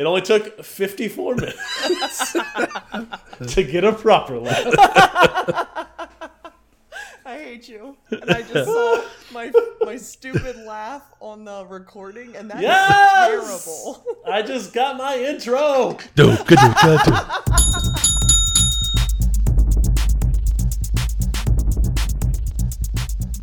It only took 54 minutes to get a proper laugh. I hate you. And I just saw my my stupid laugh on the recording, and that is Yes! terrible. I just got my intro. Do, good, do, good, do.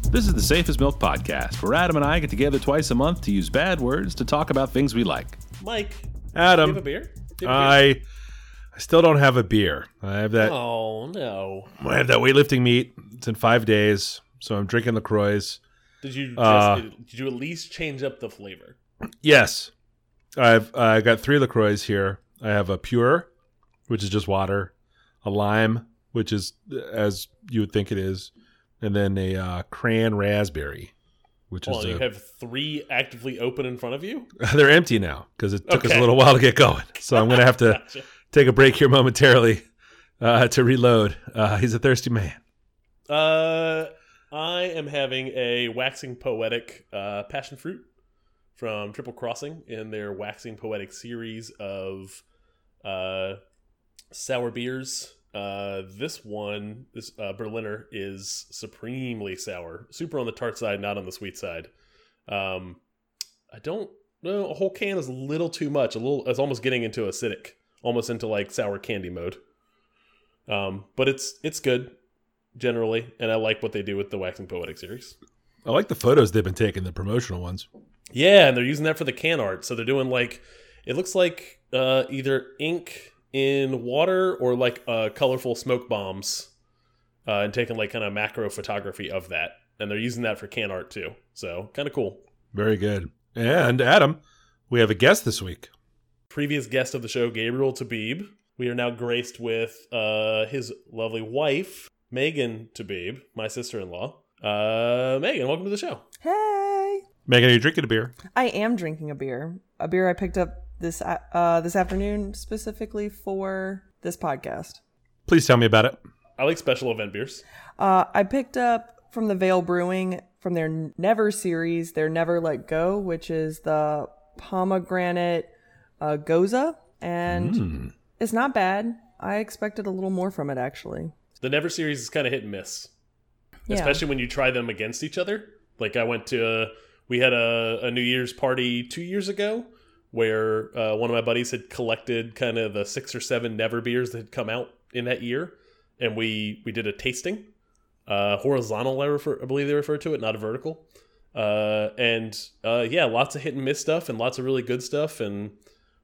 This is the Safe as Milk Podcast, where Adam and I get together twice a month to use bad words to talk about things we like. Mike, do you Adam, a beer? Do you have a beer? I, I still don't have a beer. I have that. Oh, no. I have that weightlifting meet. It's in five days, so I'm drinking Lacroix. Did you just, Uh, did you at least change up the flavor? Yes, I've I got three Lacroix here. I have a pure, which is just water, a lime, which is as you would think it is, and then a uh, cran raspberry, which Hold is on, a, you have three actively open in front of you? they're empty now because it took us a little while to get going. So I'm gonna have to Gotcha. take a break here momentarily uh, to reload. Uh, he's a thirsty man. Uh, I am having a waxing poetic uh, passion fruit from Triple Crossing in their waxing poetic series of uh, sour beers. Uh, this one, this uh, Berliner, is supremely sour, super on the tart side, not on the sweet side. Um, I don't know. A whole can is a little too much. A little, it's almost getting into acidic, almost into like sour candy mode. Um, but it's it's good generally, and I like what they do with the Waxing Poetic series. I like the photos they've been taking, the promotional ones. Yeah, and they're using that for the can art. So they're doing like it looks like uh, either ink in water or like uh, colorful smoke bombs, uh, and taking like kind of macro photography of that, and they're using that for can art too. So kind of cool. Very good. And Adam, we have a guest this week. Previous guest of the show, Gabriel Tabib. We are now graced with uh, his lovely wife, Megan Tabib, my sister-in-law. Uh, Megan, welcome to the show. Hey, Megan, are you drinking a beer? I am drinking a beer. A beer I picked up this uh, this afternoon specifically for this podcast. Please tell me about it. I like special event beers. Uh, I picked up from the Veil Brewing from their Never series, their Never Let Go, which is the pomegranate uh, gose, and Mm. it's not bad. I expected a little more from it actually. The Never series is kind of hit and miss, Yeah. especially when you try them against each other. Like I went to, uh, we had a, a New Year's party two years ago where uh, one of my buddies had collected kind of the six or seven Never beers that had come out in that year, and we we did a tasting, uh, horizontal. I refer, I believe they refer to it, not a vertical. Uh, and uh, yeah, lots of hit and miss stuff, and lots of really good stuff, and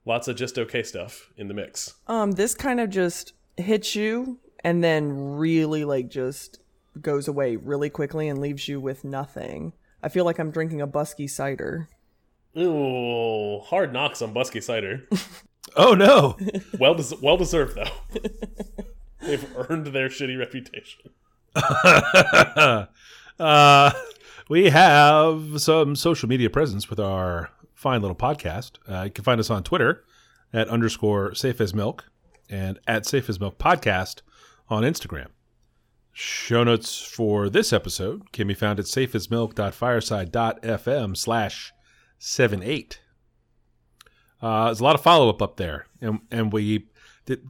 lots of just okay stuff in the mix. Um, this kind of just hits you and then really like just goes away really quickly and leaves you with nothing. I feel like I'm drinking a Buskey cider. Ooh, hard knocks on Buskey cider. Oh no! Well, des- well deserved though. They've earned their shitty reputation. uh, we have some social media presence with our fine little podcast. Uh, you can find us on Twitter at underscore safe as milk and at safe as milk podcast on Instagram. Show notes for this episode can be found at safeasmilk.fireside.fm slash 78. Uh, there's a lot of follow up up there, and and we did.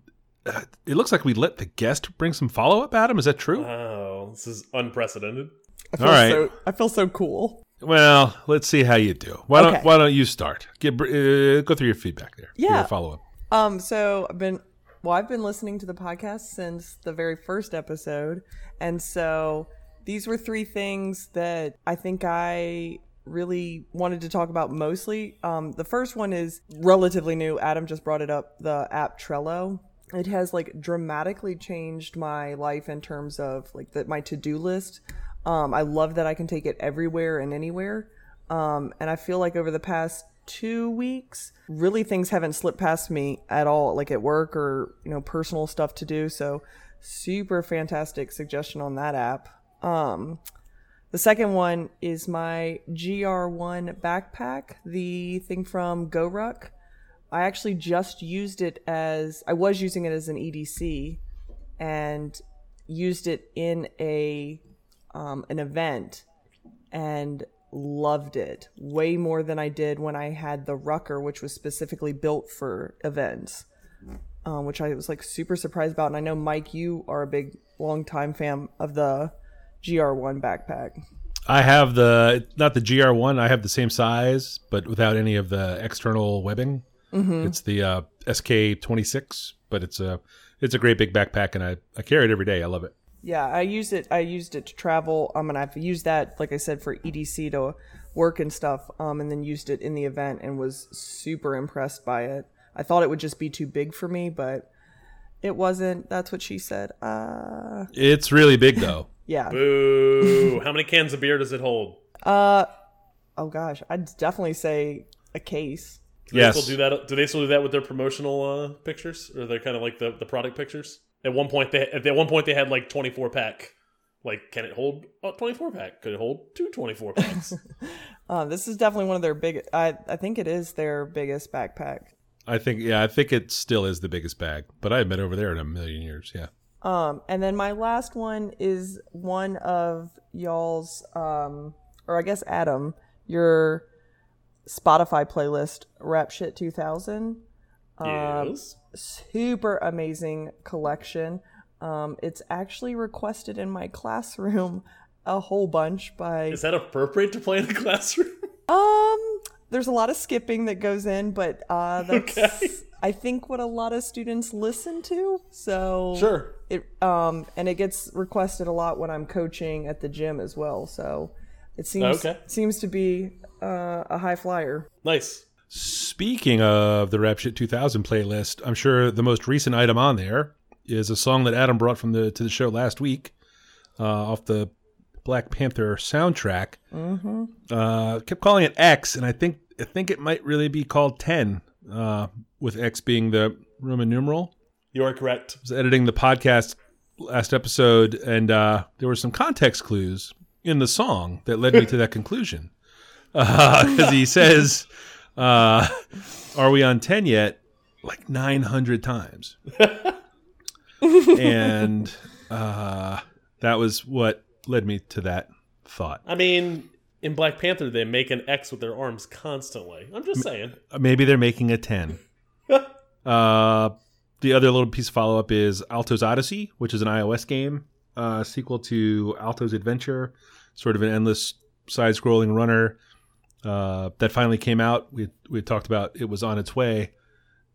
Uh, it looks like we let the guest bring some follow up. Adam, is that true? Wow, this is unprecedented. I feel All right. so I feel so cool. Well, let's see how you do. Why don't Why don't you start? Give uh, go through your feedback there. Yeah. Follow up. Um, so I've been well, I've been listening to the podcast since the very first episode, and so these were three things that I think I really wanted to talk about mostly. Um, the first one is relatively new. Adam just brought it up. The app Trello. It has like dramatically changed my life in terms of like the, my to do list. Um, I love that I can take it everywhere and anywhere. Um, and I feel like over the past two weeks, really things haven't slipped past me at all, like at work or, you know, personal stuff to do. So super fantastic suggestion on that app. The second one is my GR1 backpack, the thing from GoRuck. I actually just used it as, I was using it as an EDC and used it in a, um, an event and loved it way more than I did when I had the Rucker, which was specifically built for events, um, which I was like super surprised about. And I know Mike, you are a big long time fan of the GR1 backpack. I have the not the GR1. I have the same size, but without any of the external webbing. It's the uh, SK26, but it's a it's a great big backpack, and I I carry it every day. I love it. Yeah, I use it. I used it to travel. Um, and I've used that, like I said, for EDC to work and stuff. Um, and then used it in the event and was super impressed by it. I thought it would just be too big for me, but it wasn't. That's what she said. Uh, It's really big though. yeah. Boo! How many cans of beer does it hold? Uh, oh gosh, I'd definitely say a case. Do Yes. They still do that? Do they still do that with their promotional uh, pictures, or they're kind of like the, the product pictures? At one point, they at one point they had like twenty four pack. Like, can it hold a twenty four pack? Could it hold two 24 packs? Uh, this is definitely one of their big. I I think it is their biggest backpack. I think yeah, I think it still is the biggest bag, but I haven't been over there in a million years. Yeah. Um, and then my last one is one of y'all's, um, or I guess Adam, your Spotify playlist, Rap Shit 2000. yes. Super amazing collection. Um, it's actually requested in my classroom a whole bunch by Is that appropriate to play in the classroom? Um, there's a lot of skipping that goes in, but uh, that's Okay. I think what a lot of students listen to. So Sure. it um and it gets requested a lot when I'm coaching at the gym as well. So it seems Okay. seems to be uh, a high flyer. Nice. Speaking of the Rap Shit 2000 playlist, I'm sure the most recent item on there is a song that Adam brought from the to the show last week, uh, off the Black Panther soundtrack. Mm-hmm. Uh, kept calling it X, and I think I think it might really be called Ten, uh, with X being the Roman numeral. You are correct. I was editing the podcast last episode, and uh, there were some context clues in the song that led me to that conclusion. Because he says, uh, "Are we on ten yet?" Like nine hundred times, and uh, that was what led me to that thought. I mean, in Black Panther, they make an X with their arms constantly. I'm just saying. Uh, Maybe they're making a ten. Uh, the other little piece of follow up is Alto's Odyssey, which is an iOS game, uh, sequel to Alto's Adventure, sort of an endless side scrolling runner uh, that finally came out. We we talked about it was on its way.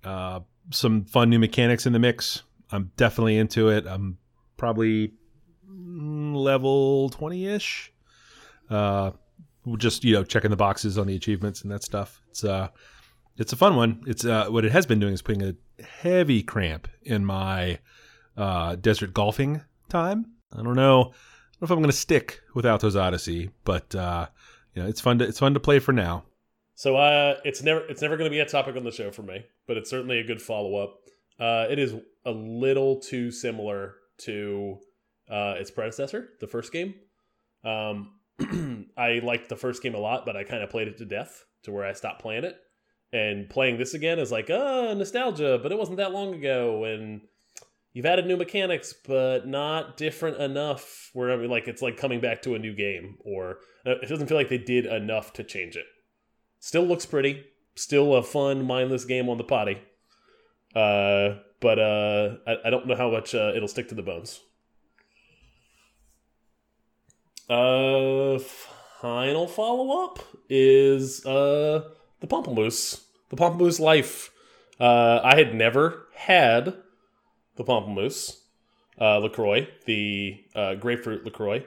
Uh, some fun new mechanics in the mix. I'm definitely into it. I'm probably mm, level twenty ish. Uh, just you know checking the boxes on the achievements and that stuff. It's uh it's a fun one. It's uh, what it has been doing is putting a heavy cramp in my uh, desert golfing time. I don't know, I don't know if I'm going to stick with Alto's Odyssey, but uh, you know, it's fun to it's fun to play for now. So uh, it's never it's never going to be a topic on the show for me, but it's certainly a good follow up. Uh, it is a little too similar to uh, its predecessor, the first game. Um, I liked the first game a lot, but I kind of played it to death to where I stopped playing it. And playing this again is like, uh, nostalgia, but it wasn't that long ago, and you've added new mechanics, but not different enough. Where I mean, like it's like coming back to a new game, or uh, it doesn't feel like they did enough to change it. Still looks pretty. Still a fun, mindless game on the potty. Uh, but uh, I, I don't know how much uh, it'll stick to the bones. Uh, final follow up is uh the Pamplemousse. The Pamplemousse Life. Uh, I had never had the Pamplemousse uh, Lacroix, the uh, grapefruit Lacroix,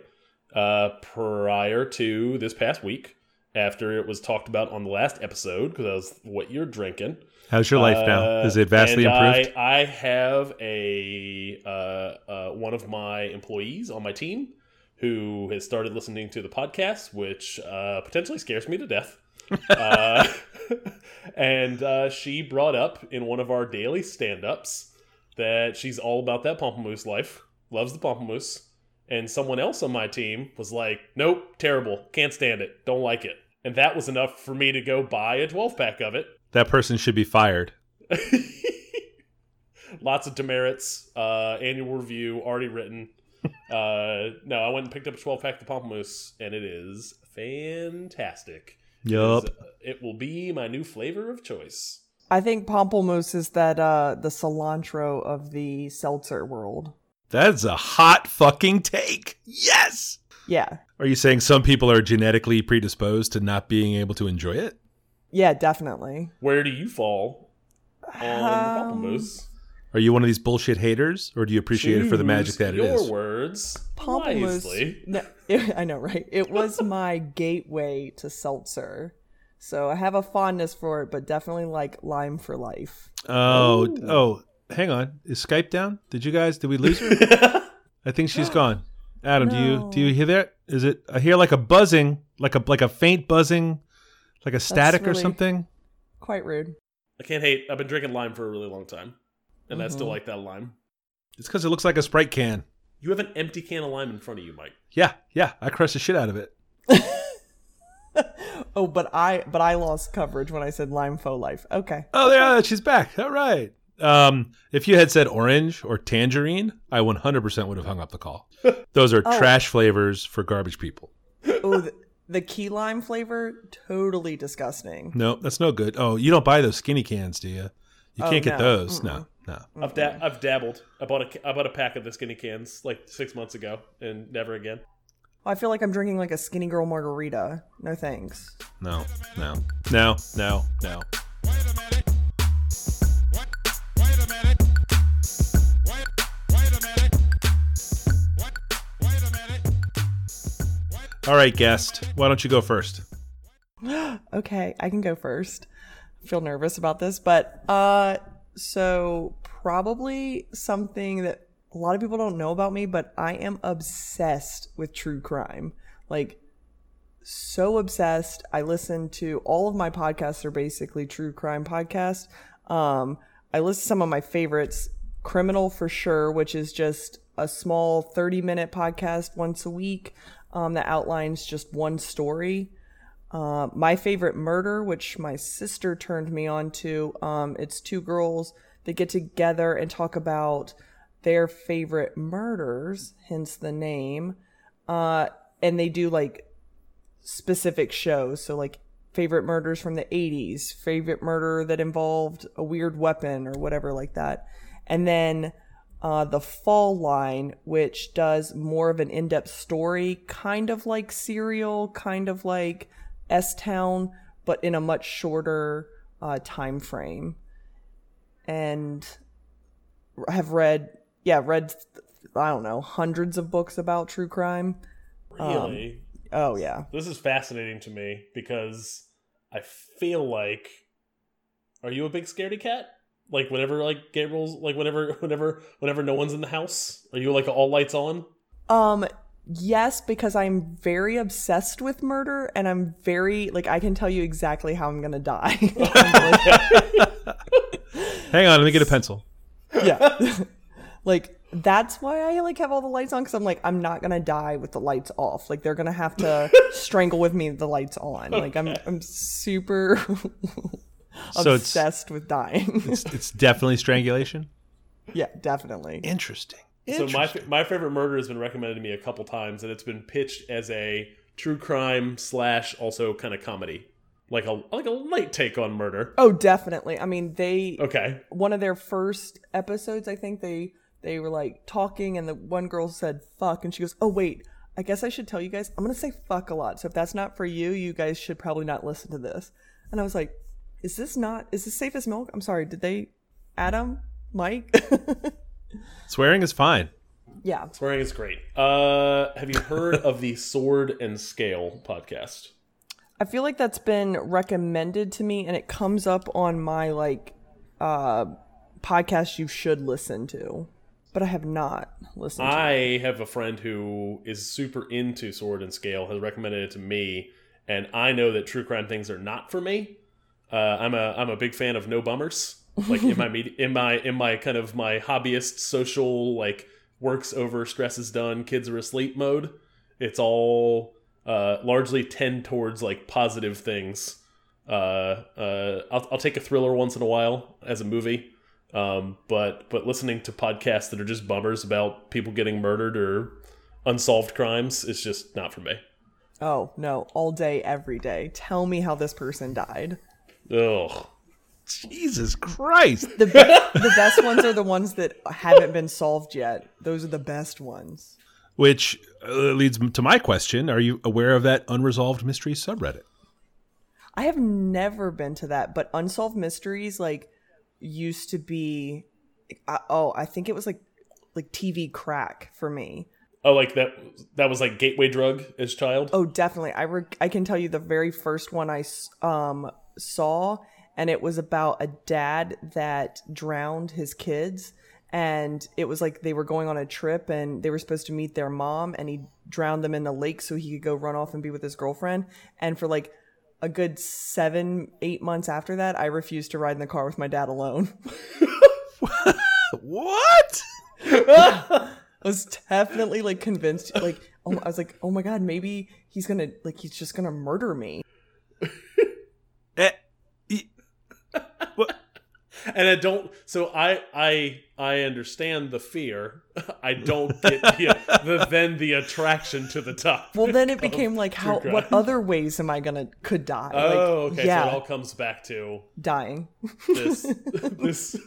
uh, prior to this past week. After it was talked about on the last episode, because that was what you're drinking. How's your life now? Uh, Is it vastly improved? I, I have a uh, uh, one of my employees on my team who has started listening to the podcast, which uh, potentially scares me to death. uh, and uh, she brought up in one of our daily stand-ups that she's all about that pamplemousse life, loves the pamplemousse, and someone else on my team was like, "Nope, terrible, can't stand it, don't like it." And that was enough for me to go buy a 12 pack of it that person should be fired. Lots of demerits. Uh, annual review already written. uh, no, I went and picked up a 12 pack of Pamplemousse, and it is fantastic. Yup. It will be my new flavor of choice. I think pamplemousse is that uh the cilantro of the seltzer world. That's a hot fucking take. Yes. Yeah. Are you saying some people are genetically predisposed to not being able to enjoy it? Yeah, definitely. Where do you fall on Um, pamplemousse? Are you one of these bullshit haters, or do you appreciate it for the magic that it is? your words Pamplemousse. wisely. No, I know, right? It was my gateway to seltzer. So I have a fondness for it, but definitely like lime for life. Oh, Ooh. oh, hang on. Is Skype down? Did you guys? Did we lose her? I think she's gone. Adam, do you do you hear that? Is it? I hear like a buzzing, like a like a faint buzzing, like a static or something. Quite rude. I can't hate. I've been drinking lime for a really long time, and I Mm-hmm. still like that lime. It's because it looks like a Sprite can. You have an empty can of lime in front of you, Mike. Yeah, yeah. I crushed the shit out of it. Oh, but I but I lost coverage when I said lime faux life. Okay. Oh, there, she's back. All right. Um, if you had said orange or tangerine, I 100% would have hung up the call. Those are Oh. trash flavors for garbage people. Oh, the, the key lime flavor, totally disgusting. No, that's no good. Oh, you don't buy those skinny cans, do you? You Oh, can't get no. those. No, no. I've da- I've dabbled. I bought a bought a pack of the skinny cans like six months ago, and never again. I feel like I'm drinking like a skinny girl margarita. No thanks. No, no, no, no, no. All right, guest. Why don't you go first? Okay, I can go first. I feel nervous about this, but uh so probably something that a lot of people don't know about me, but I am obsessed with true crime. Like so obsessed. I listen to all of my podcasts are basically true crime podcasts. Um I listen to some of my favorites, Criminal for sure, which is just a small 30 minute podcast once a week um, that outlines just one story. Uh, my favorite murder, which my sister turned me on to, um, it's two girls that get together and talk about their favorite murders, hence the name. Uh, and they do like specific shows. So, like, favorite murders from the 80s, favorite murder that involved a weird weapon or whatever like that. And then uh, the Fall line, which does more of an in depth story, kind of like Serial, kind of like S Town, but in a much shorter uh, time frame. And have read, yeah, read, I don't know, hundreds of books about true crime. Really, Oh, yeah. this is fascinating to me because I feel like, are you a big scaredy cat? Like whenever like Gabriel's like whenever whenever whenever no one's in the house, are you like all lights on? Um, yes, because I'm very obsessed with murder, and I'm very like I can tell you exactly how I'm gonna die. Hang on, let me get a pencil. yeah, like that's why I like have all the lights on because I'm like I'm not gonna die with the lights off. Like they're gonna have to strangle with me the lights on. Like I'm I'm super So obsessed with dying. it's it's definitely strangulation. yeah, definitely. Interesting. So my my favorite murder has been recommended to me a couple times, and it's been pitched as a true crime slash also kind of comedy, like a like a light take on murder. Oh, definitely. I mean, they Okay, one of their first episodes, I think they they were like talking, and the one girl said "fuck," and she goes, "Oh wait, I guess I should tell you guys. I'm gonna say fuck a lot. So if that's not for you, you guys should probably not listen to this." And I was like, "Is this not? Is this safe as milk?" I'm sorry. Did they, Adam, Mike? Swearing is fine. yeah. swearing is great. Uh, have you heard of the Sword and Scale podcast? I feel like that's been recommended to me, and it comes up on my like uh podcast you should listen to, but I have not listened. to I have a friend who is super into Sword and Scale, has recommended it to me, and I know that true crime things are not for me. Uh, I'm a I'm a big fan of no bummers. Like in my in my in my kind of my hobbyist social like works over stress is done kids are asleep mode. It's all uh, largely tend towards like positive things. Uh, uh, I'll, I'll take a thriller once in a while as a movie, um, but but listening to podcasts that are just bummers about people getting murdered or unsolved crimes is just not for me. Oh, no, all day, every day. Tell me how this person died. Ugh. Jesus Christ. The, be- the best ones are the ones that haven't been solved yet. Those are the best ones. Which uh, leads to my question Are you aware of that unresolved mystery subreddit? I have never been to that, but Unsolved Mysteries, like, used to be. Uh, oh, I think it was like like TV crack for me. Oh, like that. That was like gateway drug as child. Oh, definitely. I re- I can tell you the very first one I um saw, and it was about a dad that drowned his kids, and it was like they were going on a trip and they were supposed to meet their mom, and he drowned them in the lake so he could go run off and be with his girlfriend. And for like a good seven, eight months after that, I refused to ride in the car with my dad alone. What? I was definitely like convinced, like, oh, I was like, oh my god, maybe he's gonna like he's just gonna murder me. Eh, e- and I don't. So I I I understand the fear. I don't get the, the then the attraction to the top. Well, then it became like, how? crime. What other ways am I gonna could die? Oh, like, okay. Yeah, So it all comes back to dying. this this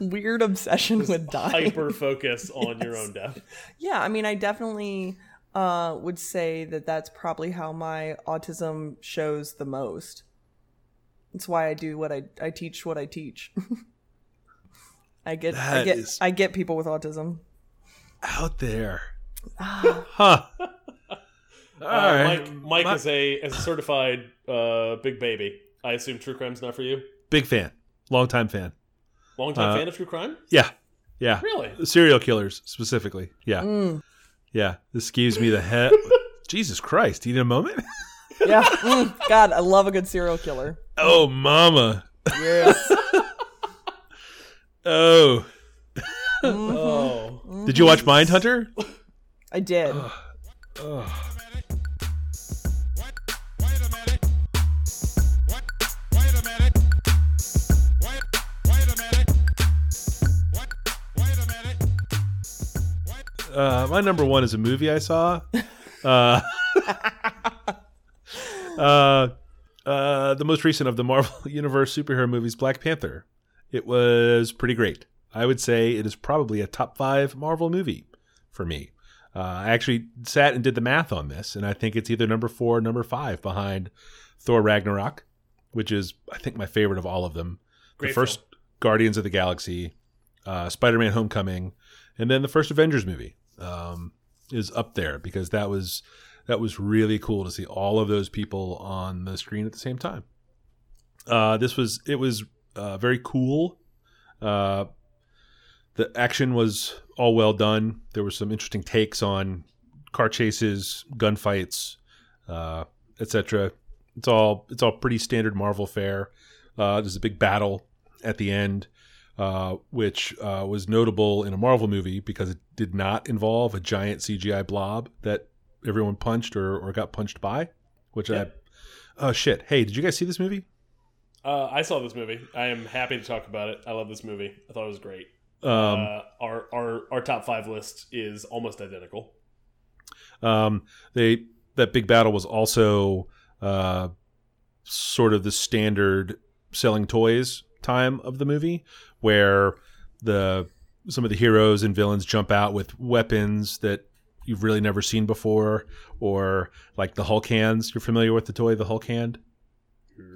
Weird obsession with dying. hyper focus on your own death. Yeah, I mean, I definitely uh, would say that that's probably how my autism shows the most. That's why I do what I I teach what I teach. I get I get is- I get people with autism. Out there. Ah. Huh. All Uh, right. Mike Mike My- is a as a certified uh, big baby. I assume true crime's not for you. Big fan. Long-time fan. Long time Uh, fan of true crime. Yeah. Yeah. Really? Serial killers specifically. Yeah. Mm. Yeah. This gives me the head. Jesus Christ. You need a moment? Yeah. Mm. God, I love a good serial killer. Oh, mama. Yes. Oh. Oh, Did you watch Mindhunter? I did. Wait a minute. Uh, my number one is a movie I saw. Uh, uh, uh, the most recent of the Marvel Universe superhero movies, Black Panther. It was pretty great. I would say it is probably a top five Marvel movie for me. Uh, I actually sat and did the math on this, and I think it's either number four or number five behind Thor Ragnarok, which is, I think, my favorite of all of them. Great the first Guardians of the Galaxy, uh, Spider Man Homecoming, and then the first Avengers movie um, is up there because that was that was really cool to see all of those people on the screen at the same time. Uh, this was it was uh, very cool. Uh, the action was all well done. There were some interesting takes on car chases, gunfights, uh, etc. It's all it's all pretty standard Marvel fare. Uh, there's a big battle at the end, uh, which was notable in a Marvel movie because it did not involve a giant CGI blob that everyone punched or, or got punched by. Which Yeah. I oh shit! Hey, did you guys see this movie? Uh, I saw this movie. I am happy to talk about it. I love this movie. I thought it was great. Um, uh, our our our top five list is almost identical. Um, they that big battle was also uh, sort of the standard selling toys time of the movie, where the some of the heroes and villains jump out with weapons that you've really never seen before, or like the Hulk hands. You're familiar with the toy, the Hulk hand?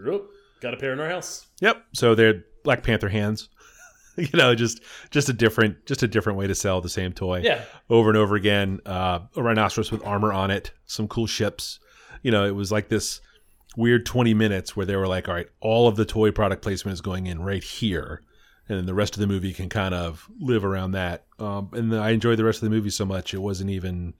Yep. Got a pair in our house. Yep. So they're Black Panther hands. you know, just just a different just a different way to sell the same toy Yeah. over and over again. Uh, a rhinoceros with armor on it, some cool ships. You know, it was like this weird 20 minutes where they were like, all right, all of the toy product placement is going in right here. And then the rest of the movie can kind of live around that. Um, and I enjoyed the rest of the movie so much, it wasn't even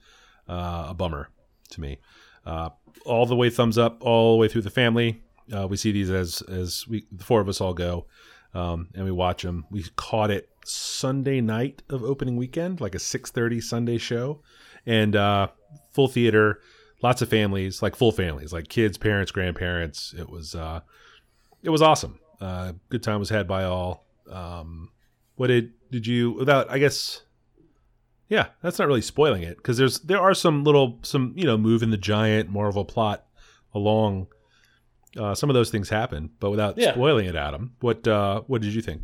uh, a bummer to me. Uh, all the way thumbs up, all the way through the family. Uh, we see these as as we the four of us all go, um, and we watch them. We caught it Sunday night of opening weekend, like a six thirty Sunday show, and uh, full theater, lots of families, like full families, like kids, parents, grandparents. It was uh, it was awesome. Uh, good time was had by all. Um, what did did you without? I guess Yeah, that's not really spoiling it because there's there are some little some you know moving the giant Marvel plot along. Uh, some of those things happen, but without Yeah. spoiling it, Adam. What uh, what did you think?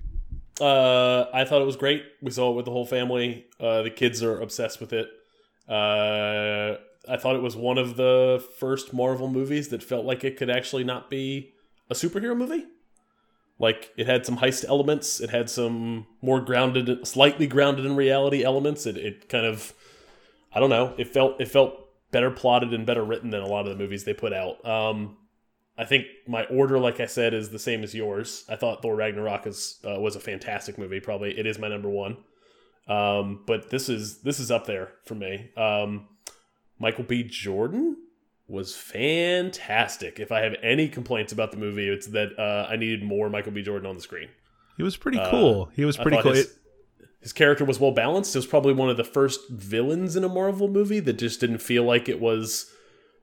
Uh, I thought it was great. We saw it with the whole family. Uh, the kids are obsessed with it. Uh, I thought it was one of the first Marvel movies that felt like it could actually not be a superhero movie. Like it had some heist elements. It had some more grounded, slightly grounded in reality elements. It, it kind of, I don't know. It felt it felt better plotted and better written than a lot of the movies they put out. Um, I think my order, like I said, is the same as yours. I thought Thor Ragnarok is, uh, was a fantastic movie. Probably it is my number one. Um, but this is this is up there for me. Um, Michael B. Jordan was fantastic. If I have any complaints about the movie, it's that uh, I needed more Michael B. Jordan on the screen. He was pretty cool. He was Uh, pretty cool. His, his character was well balanced. It was probably one of the first villains in a Marvel movie that just didn't feel like it was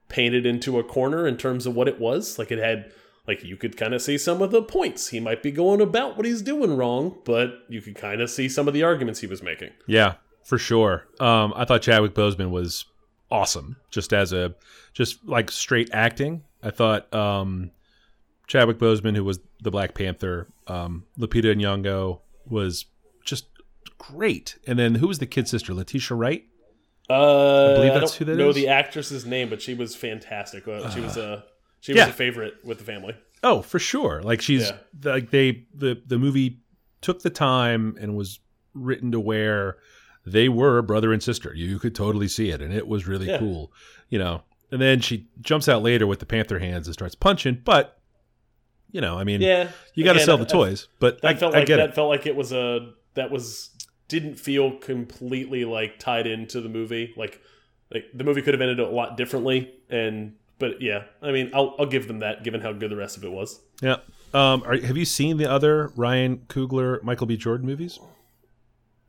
painted into a corner in terms of what it was. Like it had, like you could kind of see some of the points he might be going about what he's doing wrong, but you could kind of see some of the arguments he was making. Yeah, for sure. Um, I thought Chadwick Boseman was awesome, just as a just like straight acting. I thought um, Chadwick Boseman, who was the Black Panther, um, Lupita Nyong'o was just great. And then who was the kid sister? Letitia Wright. Uh, I believe don't that's who that know is. the actress's name, but she was fantastic. Uh, she was a she yeah. was a favorite with the family. Oh, for sure. Like she's Yeah. like they the the movie took the time and was written to where they were brother and sister. You could totally see it, and it was really Yeah. cool. You know, and then she jumps out later with the panther hands and starts punching. But you know, I mean, Yeah, you got to sell the I- toys. But That I, felt I like that it. felt like it was a that was didn't feel completely like tied into the movie. Like like the movie could have ended a lot differently. And but yeah, I mean, I'll I'll give them that given how good the rest of it was. Yeah. Um, are, have you seen the other Ryan Coogler, Michael B. Jordan movies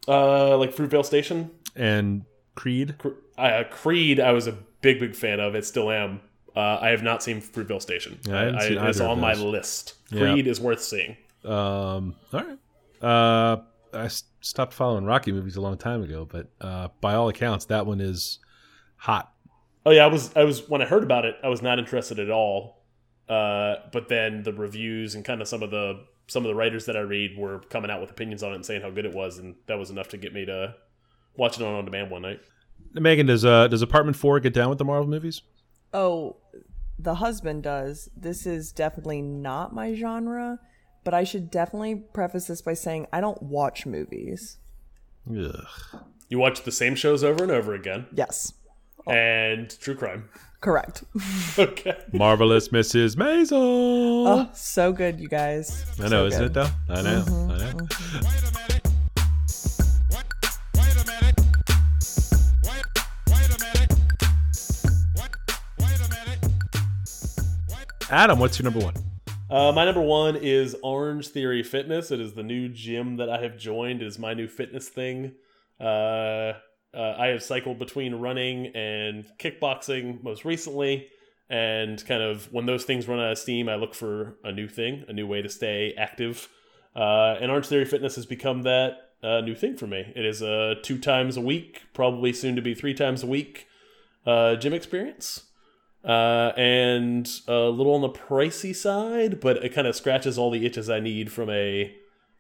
Uh, like Fruitvale Station, and Creed? Cre- uh, Creed. I was a big big fan of. It still am. Uh, I have not seen Fruitvale Station. Yeah, I seen it's on my list. Yeah. Creed is worth seeing. Um, all right. Uh, I stopped following Rocky movies a long time ago, but uh, by all accounts, that one is hot. Oh yeah, I was I was when I heard about it, I was not interested at all. Uh, but then the reviews and kind of some of the some of the writers that I read were coming out with opinions on it and saying how good it was, and that was enough to get me to watch it on on demand one night. Megan, does uh, does Apartment Four get down with the Marvel movies? Oh, the husband does. This is definitely not my genre, but I should definitely preface this by saying I don't watch movies. Ugh. You watch the same shows over and over again, Yes, and true crime. correct. okay. Marvelous Mrs. Maisel. Oh, so good, you guys. I know, So isn't it though? I know. I know. Adam, what's your number one? Uh, my number one is Orange Theory Fitness. It is the new gym that I have joined. It is my new fitness thing. Uh, uh, I have cycled between running and kickboxing most recently, and kind of when those things run out of steam, I look for a new thing, a new way to stay active. Uh, and Orange Theory Fitness has become that uh, new thing for me. It is a two times a week, probably soon to be three times a week uh, gym experience uh, and a little on the pricey side, but it kind of scratches all the itches I need from a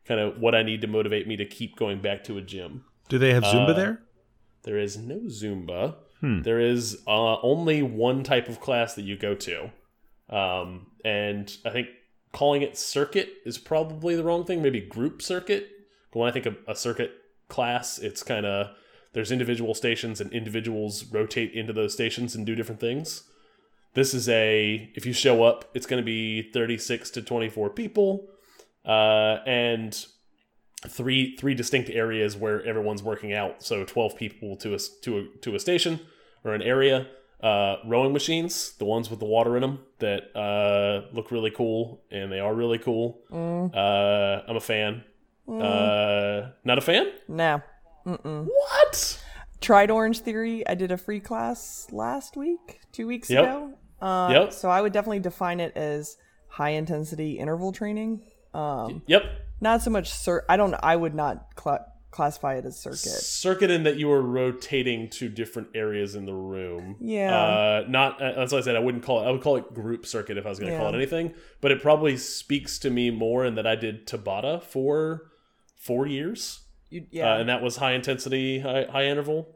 kind of what I need to motivate me to keep going back to a gym. Do they have Zumba Uh, there? There is no Zumba. Hmm. There is uh, only one type of class that you go to, um, and I think calling it circuit is probably the wrong thing. Maybe group circuit. But when I think of a circuit class, it's kind of there's individual stations and individuals rotate into those stations and do different things. This is a if you show up, it's going to be 36 to 24 people, uh, and three three distinct areas where everyone's working out. So 12 people to a to a to a station or an area. Uh, rowing machines, the ones with the water in them that uh, look really cool, and they are really cool. Uh, I'm a fan. Uh, not a fan? No. Mm-mm. What? Tried Orange Theory. I did a free class last week, two weeks Yep. ago. Uh, Yep. So I would definitely define it as high intensity interval training. Um, Yep. Not so much cir- I don't. I would not cl- classify it as circuit. Circuit in that you were rotating to different areas in the room. Yeah. Uh, not uh, that's why I said I wouldn't call it. I would call it group circuit if I was going to call it anything. But it probably speaks to me more in that I did Tabata for four years, You, yeah. uh, and that was high intensity, high, high interval.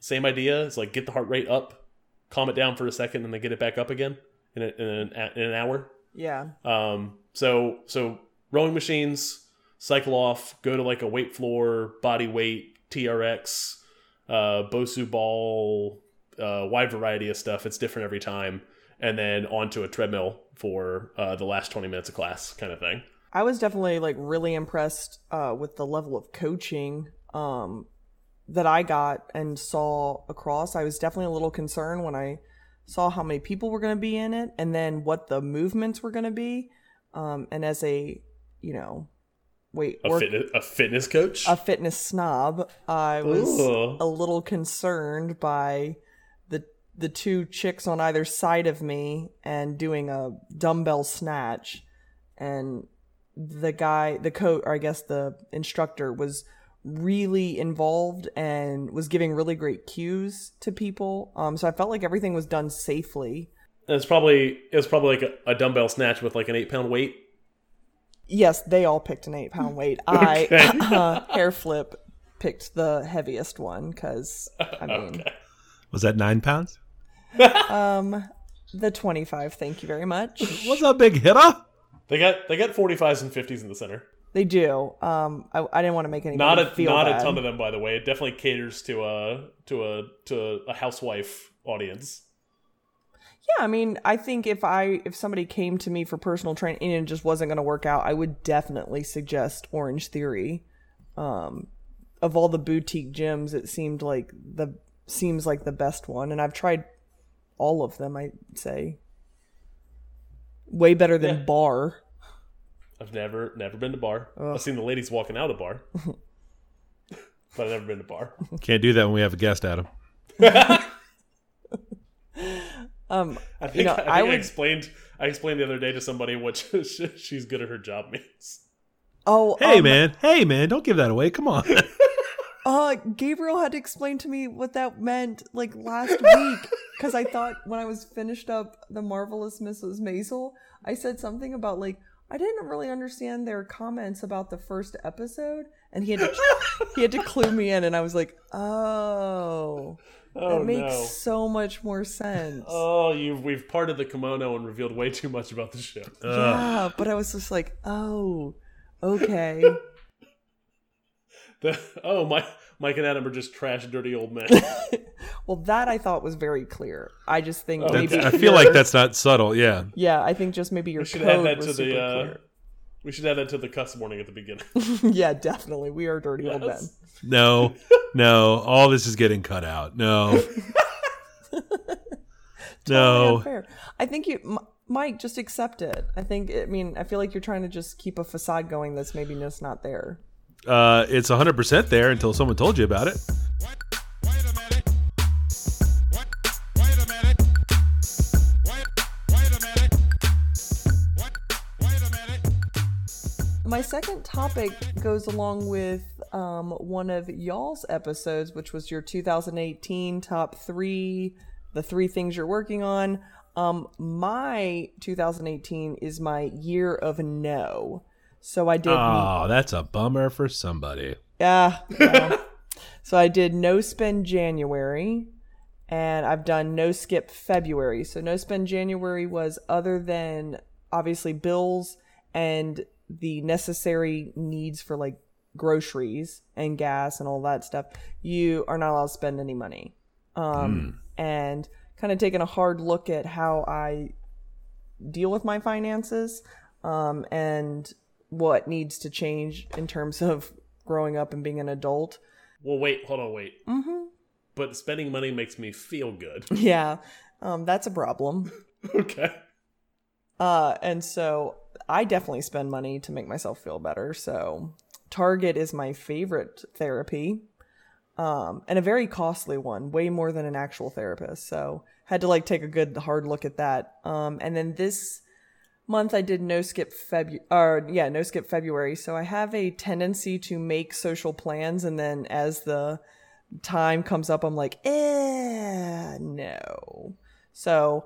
Same idea. It's like get the heart rate up, calm it down for a second, and then get it back up again in, a, in, an, in an hour. yeah. Um, so so rowing machines, cycle off, go to like a weight floor, body weight, TRX, uh, Bosu ball, uh, wide variety of stuff. It's different every time, and then onto a treadmill for uh, the last twenty minutes of class, kind of thing. I was definitely like really impressed uh, with the level of coaching um, that I got and saw across. I was definitely a little concerned when I saw how many people were going to be in it and then what the movements were going to be. Um, and as a, you know, wait, A fitness a fitness coach. a fitness snob, I was Ooh. a little concerned by the the two chicks on either side of me and doing a dumbbell snatch and the guy the coach or I guess the instructor was really involved and was giving really great cues to people. Um so I felt like everything was done safely. And it's probably it was probably like a, a dumbbell snatch with like an eight pound weight. Yes, they all picked an 8 pound weight. Okay. I uh, hair flip picked the heaviest one cuz I mean Okay. Was that nine pounds? Um, the twenty-five. Thank you very much. What's up, big hitter? They got they got forty fives and fifties in the center. They do. Um, I, I didn't want to make any Not a feel not bad. a ton of them, by the way. It definitely caters to a to a to a housewife audience. Yeah, I mean, I think if I if somebody came to me for personal training and it just wasn't going to work out, I would definitely suggest Orange Theory. Um, of all the boutique gyms, it seemed like the seems like the best one, and I've tried all of them. I'd say way better than Yeah. Barre. I've never never been to barre. I've seen the ladies walking out of the bar, but I've never been to barre. Can't do that when we have a guest, Adam. Um, I think, You know, I, think I I, explained I explained the other day to somebody what she's good at her job means. oh, Hey, um, man. Hey, man. Don't give that away. Come on. Uh, Gabriel had to explain to me what that meant like last week because I thought when I was finished up the marvelous Mrs. Maisel, I said something about like I didn't really understand their comments about the first episode, and he had to he had to clue me in, and I was like, oh, Oh that makes no! so much more sense. Oh, you we've parted the kimono and revealed way too much about the show. yeah, but I was just like, oh, okay. The, oh, my Mike and Adam are just trash, dirty old men. well, that I thought was very clear. I just think Oh, maybe okay. I feel like that's not subtle. Yeah. Yeah, I think just maybe your should code add that was to super. Uh, clear. We should add that to the cuss warning at the beginning. yeah, definitely. We are dirty old men. No, no. All this is getting cut out. No. no. Unfair. I think you, M- Mike, just accept it. I think. I mean, I feel like you're trying to just keep a facade going that's maybe just not there. Uh, it's 100% there until someone told you about it. My second topic goes along with um, one of y'all's episodes, which was your 2018 top three, the three things you're working on. Um, my 2018 is my year of no. So I did. Oh, that's a bummer for somebody. Yeah. yeah. so I did no spend January and I've done no skip February. So no spend January was other than obviously bills and the necessary needs for like groceries and gas and all that stuff. You are not allowed to spend any money. Um and kind of taking a hard look at how I deal with my finances um, and what needs to change in terms of growing up and being an adult. well, wait, hold on, wait. Mm-hmm. But spending money makes me feel good. Yeah, um, that's a problem. okay. Uh, and so I definitely spend money to make myself feel better. So Target is my favorite therapy. Um, and a very costly one, way more than an actual therapist. So had to like take a good hard look at that. Um, and then this month I did no skip February, or yeah, no skip February. So I have a tendency to make social plans, and then as the time comes up, I'm like, eh, no. So,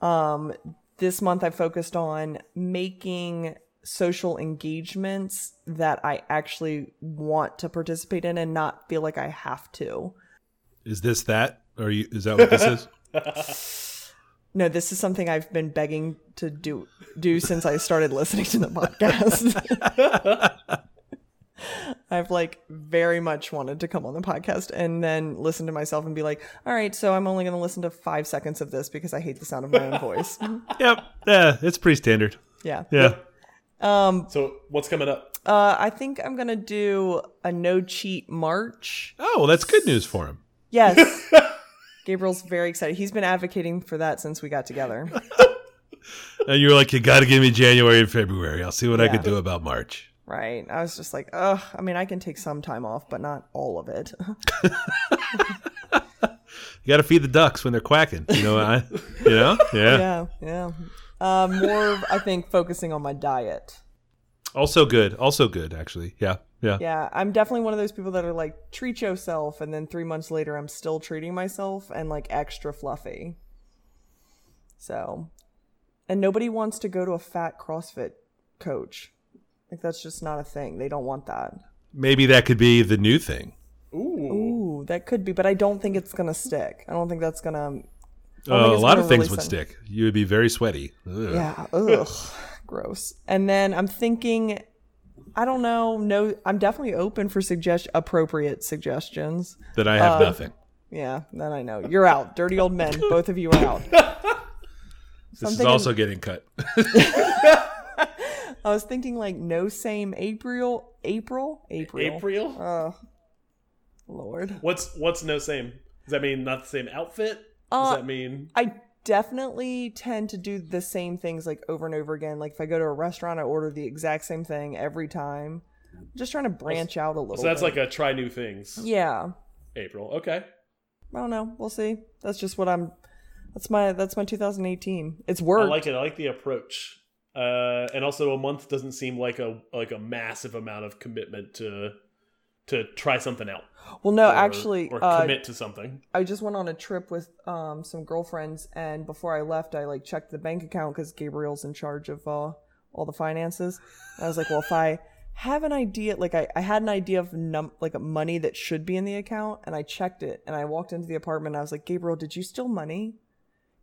um, this month I focused on making social engagements that I actually want to participate in and not feel like I have to. Is this that? Or you, is that what this is? No, this is something I've been begging to do do since I started listening to the podcast. I've like very much wanted to come on the podcast and then listen to myself and be like, all right, so I'm only going to listen to five seconds of this because I hate the sound of my own voice. yep. Yeah, it's pretty standard. Yeah. Yeah. Um, So what's coming up? Uh, I think I'm going to do a no cheat March. Oh, well, that's good news for him. Yes. Gabriel's very excited. He's been advocating for that since we got together. And you were like, you got to give me January and February. I'll see what I can do about March. Right. I was just like, ugh. I mean, I can take some time off, but not all of it. You got to feed the ducks when they're quacking. You know, I, you know, yeah. yeah. Yeah. Uh, more, I think, focusing on my diet. Also good. Also good, actually. Yeah. Yeah. Yeah. I'm definitely one of those people that are like, treat yourself. And then three months later, I'm still treating myself and like extra fluffy. So, and nobody wants to go to a fat CrossFit coach. Like, that's just not a thing. They don't want that. Maybe that could be the new thing. Ooh. Ooh, that could be, but I don't think it's gonna stick. I don't think that's gonna. I Oh, think a lot of things really would send- stick. You would be very sweaty. Ugh. Yeah. Ugh. Gross. And then I'm thinking, I don't know. No, I'm definitely open for suggest appropriate suggestions. That I have Uh, nothing. Yeah. Then I know you're out. Dirty old men. Both of you are out. This is something- also getting cut. I was thinking like no same April. April. April. April? Oh, Lord. What's what's no same? Does that mean not the same outfit? Does Uh, that mean I definitely tend to do the same things like over and over again. Like if I go to a restaurant, I order the exact same thing every time. I'm just trying to branch out a little. so that's bit. like a try new things. yeah. April. Okay. I don't know. We'll see. That's just what I'm. That's my that's my 2018. It's worked. I like it. I like the approach. Uh, and also a month doesn't seem like a like a massive amount of commitment to to try something out. well, no, or- actually, or uh, commit to something. I just went on a trip with um some girlfriends, and before I left, I like checked the bank account because Gabriel's in charge of uh, all the finances. And I was like, well, if I have an idea, like I, I had an idea of num like money that should be in the account, and I checked it, and I walked into the apartment, and I was like, Gabriel, did you steal money?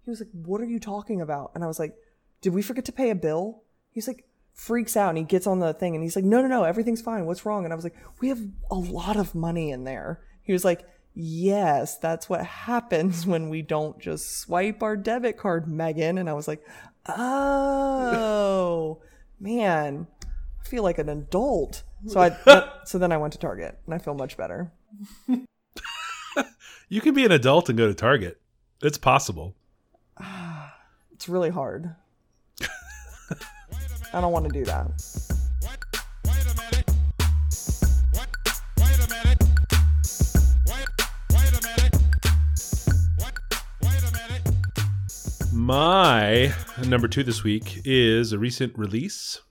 He was like, what are you talking about? And I was like, did we forget to pay a bill? He's like, freaks out and he gets on the thing and he's like, no, no, no, everything's fine. What's wrong? And I was like, we have a lot of money in there. He was like, yes, that's what happens when we don't just swipe our debit card, Megan. And I was like, oh, man, I feel like an adult. So I, that- so then I went to Target and I feel much better. You can be an adult and go to Target. It's possible. It's really hard. I don't want to do that. My number two this week is a recent release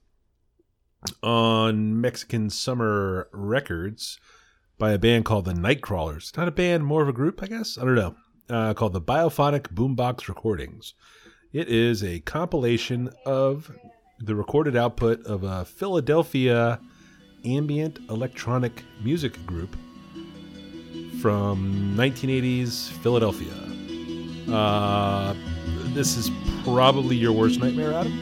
on Mexican Summer Records by a band called the Nightcrawlers. Not a band, more of a group, I guess. I don't know. Uh, called the Biophonic Boombox Recordings. It is a compilation of the recorded output of a Philadelphia ambient electronic music group from 1980s Philadelphia. Uh, this is probably your worst nightmare, Adam.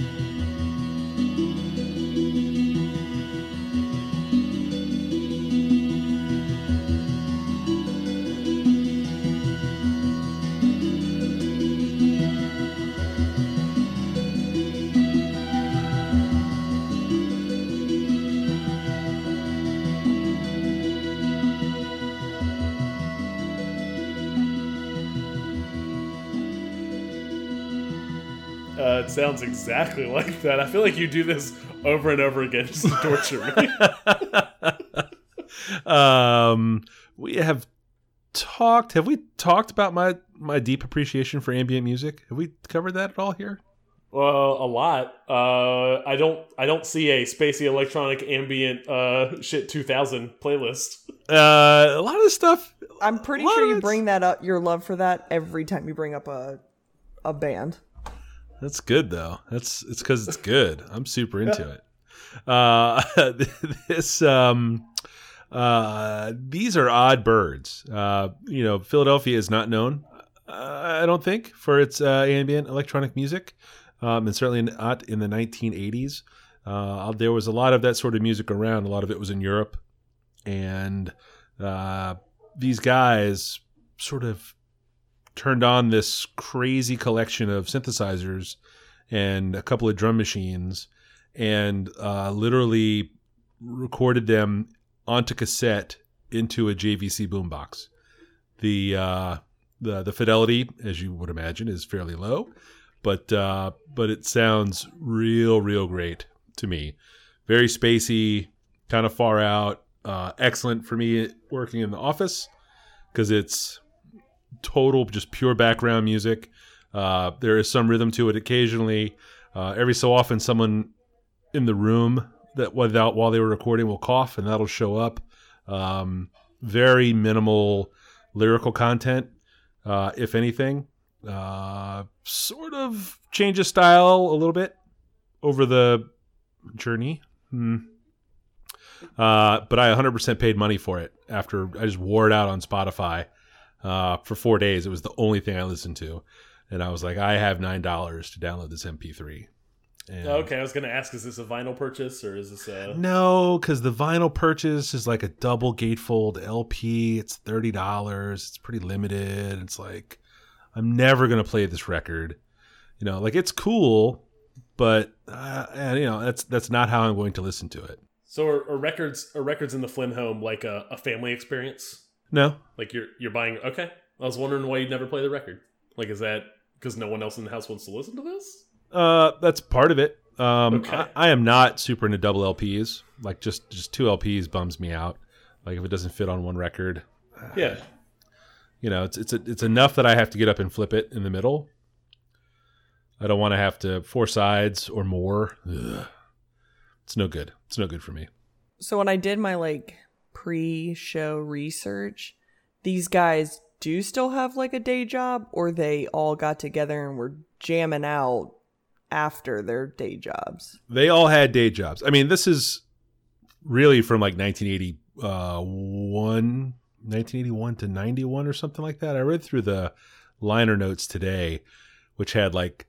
Sounds exactly like that. I feel like you do this over and over again just to torture me. um, we have talked. Have we talked about my my deep appreciation for ambient music? Have we covered that at all here? Well, a lot. Uh, I don't. I don't see a spacey electronic ambient uh, shit 2000 playlist. Uh, a lot of the stuff. I'm pretty sure you bring that up, your love for that, every time you bring up a a band. That's good though. That's it's because it's good. I'm super into it. Uh, this um, uh, these are odd birds. Uh, you know, Philadelphia is not known. Uh, I don't think for its uh, ambient electronic music, um, and certainly not in the 1980s. Uh, there was a lot of that sort of music around. A lot of it was in Europe, and uh, these guys sort of turned on this crazy collection of synthesizers and a couple of drum machines and uh, literally recorded them onto cassette into a JVC boombox. The uh, the the fidelity, as you would imagine, is fairly low, but uh, but it sounds real real great to me. Very spacey, kind of far out. Uh, excellent for me working in the office because it's total just pure background music. Uh, there is some rhythm to it occasionally. Uh, every so often, someone in the room that without while they were recording will cough, and that'll show up. Um, very minimal lyrical content, uh, if anything. Uh, sort of changes style a little bit over the journey. Hmm. Uh, but I 100% paid money for it after I just wore it out on Spotify uh, for four days. It was the only thing I listened to, and I was like, I have nine dollars to download this MP3. And Okay, I was gonna ask, is this a vinyl purchase or is this a? No, because the vinyl purchase is like a double gatefold LP. It's thirty dollars. It's pretty limited. It's like I'm never gonna play this record. You know, like it's cool, but uh, and, you know that's that's not how I'm going to listen to it. So are, are records are records in the Flynn home like a, a family experience? No, Like you're you're buying? Okay, I was wondering why you'd never play the record. Like, is that because no one else in the house wants to listen to this? Uh, that's part of it. Um, Okay. I, I am not super into double LPs. Like just just two LPs bums me out. Like if it doesn't fit on one record, Yeah. you know, it's it's it's enough that I have to get up and flip it in the middle. I don't want to have to four sides or more. Ugh. It's no good. It's no good for me. So when I did my like pre-show research, these guys do still have like a day job or they all got together and were jamming out after their day jobs. They all had day jobs. I mean, this is really from like 1981, uh, 1981 to 91 or something like that. I read through the liner notes today, which had like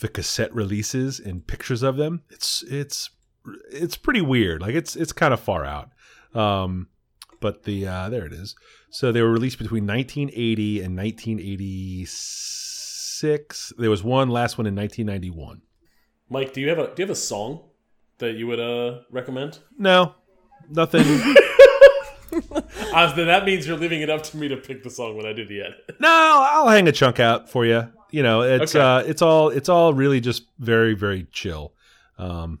the cassette releases and pictures of them. It's it's it's pretty weird. Like it's it's kind of far out. Um, but the uh, there it is. So they were released between 1980 and 1986. There was one last one in 1991. Mike, do you have a do you have a song that you would uh recommend? No, nothing. Uh, then that means you're leaving it up to me to pick the song when I do the edit. no, I'll hang a chunk out for you. You know, it's Okay. uh, it's all it's all really just very very chill. Um,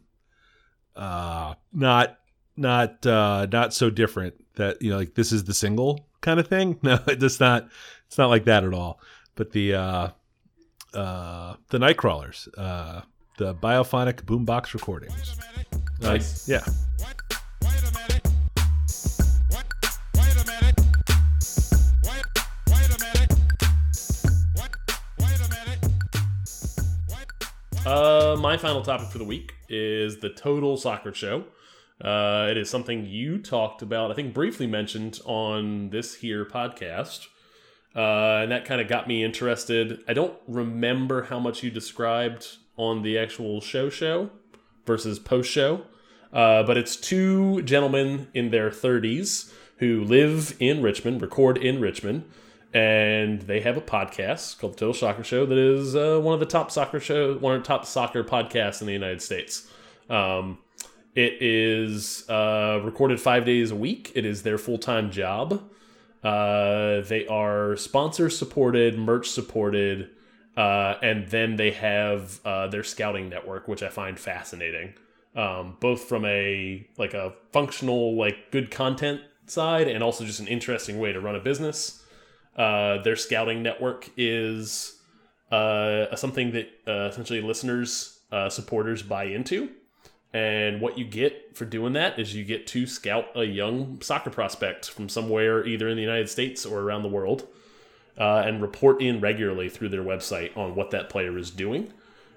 uh, not not uh, not so different that you know like this is the single kind of thing. No, it's not. It's not like that at all. But the uh, uh, the Nightcrawlers, uh, the biophonic boombox recordings. Nice. yeah. Wait a minute. What? Wait a minute. Wait. Wait a minute. What? Wait a minute. Uh, my final topic for the week is the Total Soccer Show. Uh, it is something you talked about, I think, briefly mentioned on this here podcast. Uh, and that kind of got me interested. I don't remember how much you described on the actual show show versus post show, uh, but it's two gentlemen in their 30s who live in Richmond, record in Richmond, and they have a podcast called the Total Soccer Show that is uh, one of the top soccer show, one of the top soccer podcasts in the United States. Um, it is uh, recorded five days a week. It is their full time job. Uh, they are sponsor supported, merch supported, uh, and then they have uh, their scouting network, which I find fascinating. Um, both from a like a functional, like good content side, and also just an interesting way to run a business. Uh, their scouting network is uh, something that essentially listeners, supporters buy into. And what you get for doing that is you get to scout a young soccer prospect from somewhere, either in the United States or around the world, uh, and report in regularly through their website on what that player is doing.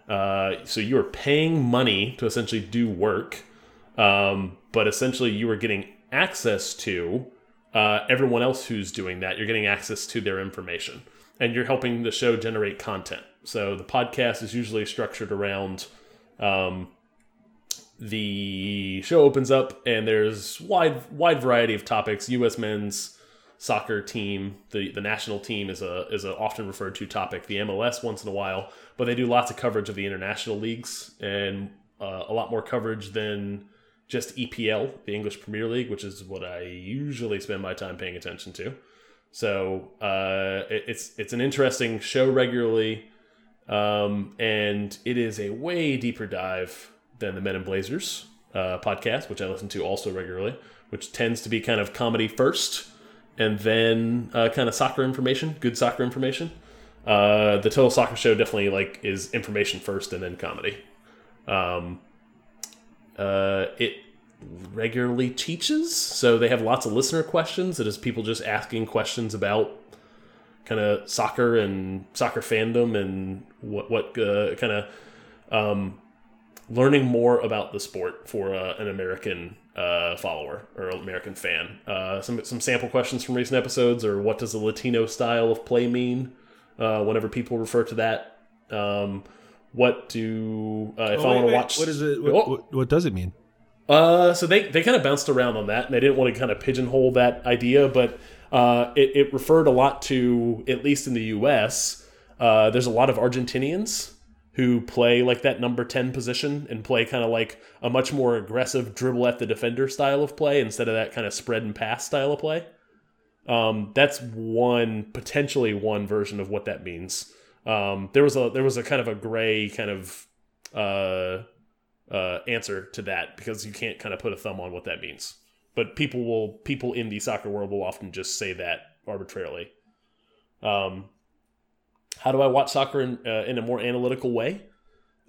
Uh, so you are paying money to essentially do work, um, but essentially you are getting access to uh, everyone else who's doing that. You're getting access to their information, and you're helping the show generate content. So the podcast is usually structured around. Um, the show opens up and there's wide wide variety of topics. U.S. men's soccer team, the the national team is a is a often referred to topic. The MLS once in a while, but they do lots of coverage of the international leagues and uh, a lot more coverage than just EPL, the English Premier League, which is what I usually spend my time paying attention to. So uh, it, it's it's an interesting show regularly, um, and it is a way deeper dive than the Men in Blazers uh, podcast, which I listen to also regularly, which tends to be kind of comedy first and then uh, kind of soccer information, good soccer information. Uh, the Total Soccer Show definitely like is information first and then comedy. Um, uh, it regularly teaches, so they have lots of listener questions. It is people just asking questions about kind of soccer and soccer fandom and what what uh, kind of um, learning more about the sport for uh, an American uh, follower or American fan. Uh, some some sample questions from recent episodes, or what does the Latino style of play mean? Uh, whenever people refer to that, um, what do uh, if I Oh, wait, want to watch? What is it? What, Oh, what, what does it mean? uh, so they, they kind of bounced around on that, and they didn't want to kind of pigeonhole that idea, but uh, it, it referred a lot to, at least in the U.S., uh, there's a lot of Argentinians who play like that number 10 position and play kind of like a much more aggressive dribble at the defender style of play instead of that kind of spread and pass style of play. Um, that's one potentially one version of what that means. Um, there was a there was a kind of a gray kind of uh, uh, answer to that because you can't kind of put a thumb on what that means. But people will people in the soccer world will often just say that arbitrarily. Um, how do I watch soccer in uh, in a more analytical way?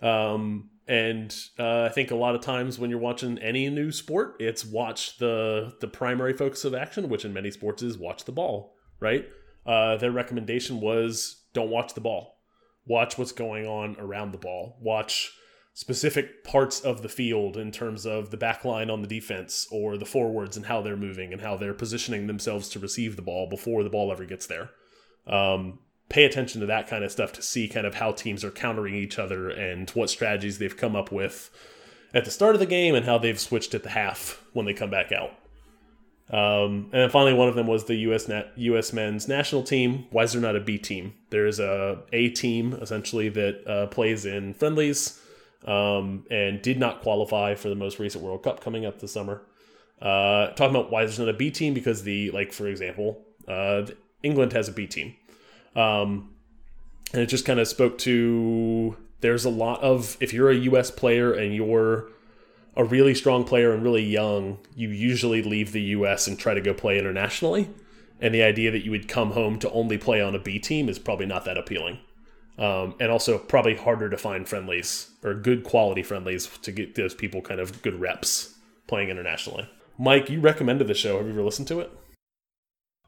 Um, and uh, I think a lot of times when you're watching any new sport, it's watch the the primary focus of action, which in many sports is watch the ball. Right? Uh, their recommendation was don't watch the ball. Watch what's going on around the ball. Watch specific parts of the field in terms of the back line on the defense or the forwards and how they're moving and how they're positioning themselves to receive the ball before the ball ever gets there. Um, pay attention to that kind of stuff to see kind of how teams are countering each other and what strategies they've come up with at the start of the game and how they've switched at the half when they come back out. Um, and then finally, one of them was the U.S. U.S. men's national team. Why is there not a B team? There's a A team essentially that uh, plays in friendlies um, and did not qualify for the most recent World Cup coming up this summer. Uh, talking about why there's not a B team because the like for example, uh, England has a B team, um, and it just kind of spoke to there's a lot of if you're a U.S. player and you're a really strong player and really young, you usually leave the U.S. and try to go play internationally. And the idea that you would come home to only play on a B team is probably not that appealing. Um, and also probably harder to find friendlies or good quality friendlies to get those people kind of good reps playing internationally. Mike, you recommended the show. Have you ever listened to it?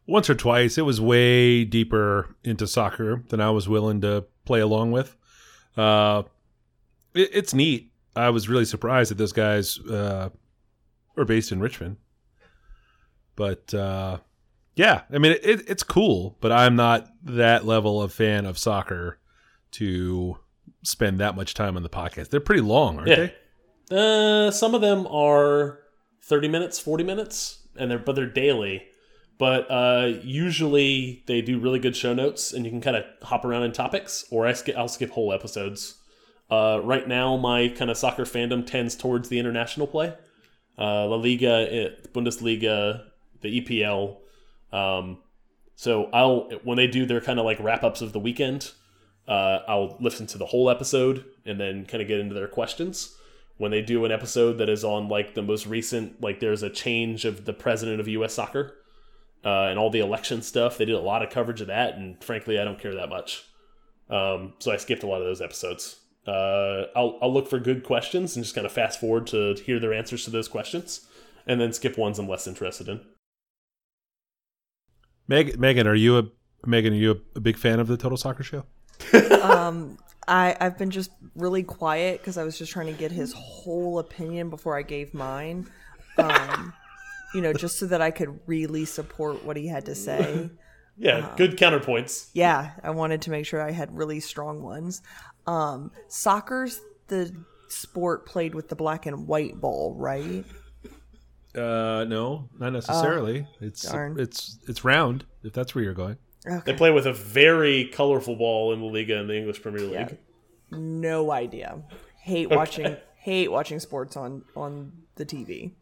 Once or twice, it was way deeper into soccer than I was willing to play along with. Uh, it, it's neat. I was really surprised that those guys uh, are based in Richmond. But uh, yeah, I mean, it, it's cool, but I'm not that level of fan of soccer to spend that much time on the podcast. They're pretty long, aren't Yeah. they? Uh, some of them are 30 minutes, 40 minutes, and they're but they're daily. But uh, usually they do really good show notes, and you can kind of hop around in topics, or I skip, I'll skip whole episodes. Uh, right now, my kind of soccer fandom tends towards the international play, uh, La Liga, eh, Bundesliga, the EPL. Um, so I'll when they do their kind of like wrap ups of the weekend, uh, I'll listen to the whole episode and then kind of get into their questions. When they do an episode that is on like the most recent, like there's a change of the president of U.S. Soccer uh, and all the election stuff, they did a lot of coverage of that, and frankly, I don't care that much. Um, so I skipped a lot of those episodes. Uh, I'll, I'll look for good questions and just kind of fast forward to hear their answers to those questions, and then skip ones I'm less interested in. Meg, Megan, are you a Megan? Are you a, a big fan of the Total Soccer Show? um, I I've been just really quiet because I was just trying to get his whole opinion before I gave mine. Um, you know, just so that I could really support what he had to say. Yeah, good counterpoints. Yeah, I wanted to make sure I had really strong ones. Um, soccer's the sport played with the black and white ball, right? Uh, no, not necessarily. it's darn. it's it's round. If that's where you're going. They play with a very colorful ball in the Liga and the English Premier League. Yeah. No idea. Hate watching hate watching sports on on the TV.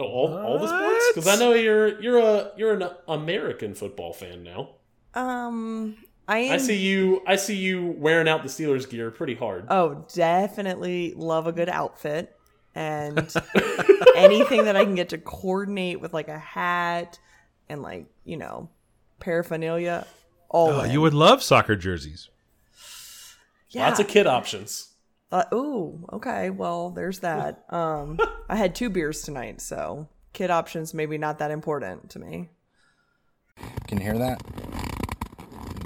Oh, all, all the sports? Because I know you're you're a you're an American football fan now. Um, I am. I see you I see you wearing out the Steelers gear pretty hard. Oh, definitely love a good outfit and anything that I can get to coordinate with like a hat and like you know paraphernalia. All Oh, in. you would love soccer jerseys. yeah. Lots of kid options. Uh, ooh, okay. Well, there's that. Um, I had two beers tonight, so kid options maybe not that important to me. Can you hear that?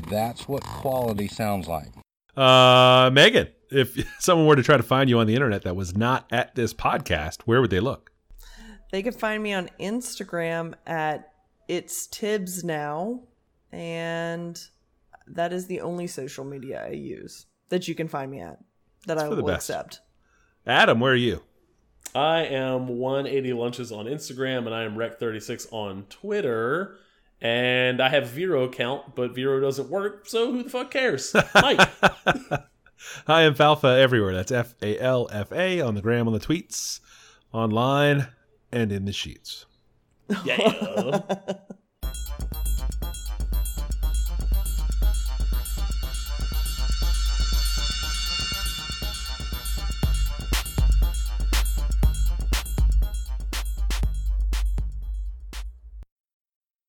That's what quality sounds like. Uh, Megan, if someone were to try to find you on the internet that was not at this podcast, where would they look? They could find me on Instagram at it's Tibbs now, and that is the only social media I use that you can find me at that I for will best. accept. Adam, where are you? I am 180 lunches on Instagram and I am Rec36 on Twitter. And I have a Vero account, but Vero doesn't work, so who the fuck cares? Mike. I am Falfa everywhere. That's F A L F A on the gram, on the tweets, online, and in the sheets. yeah.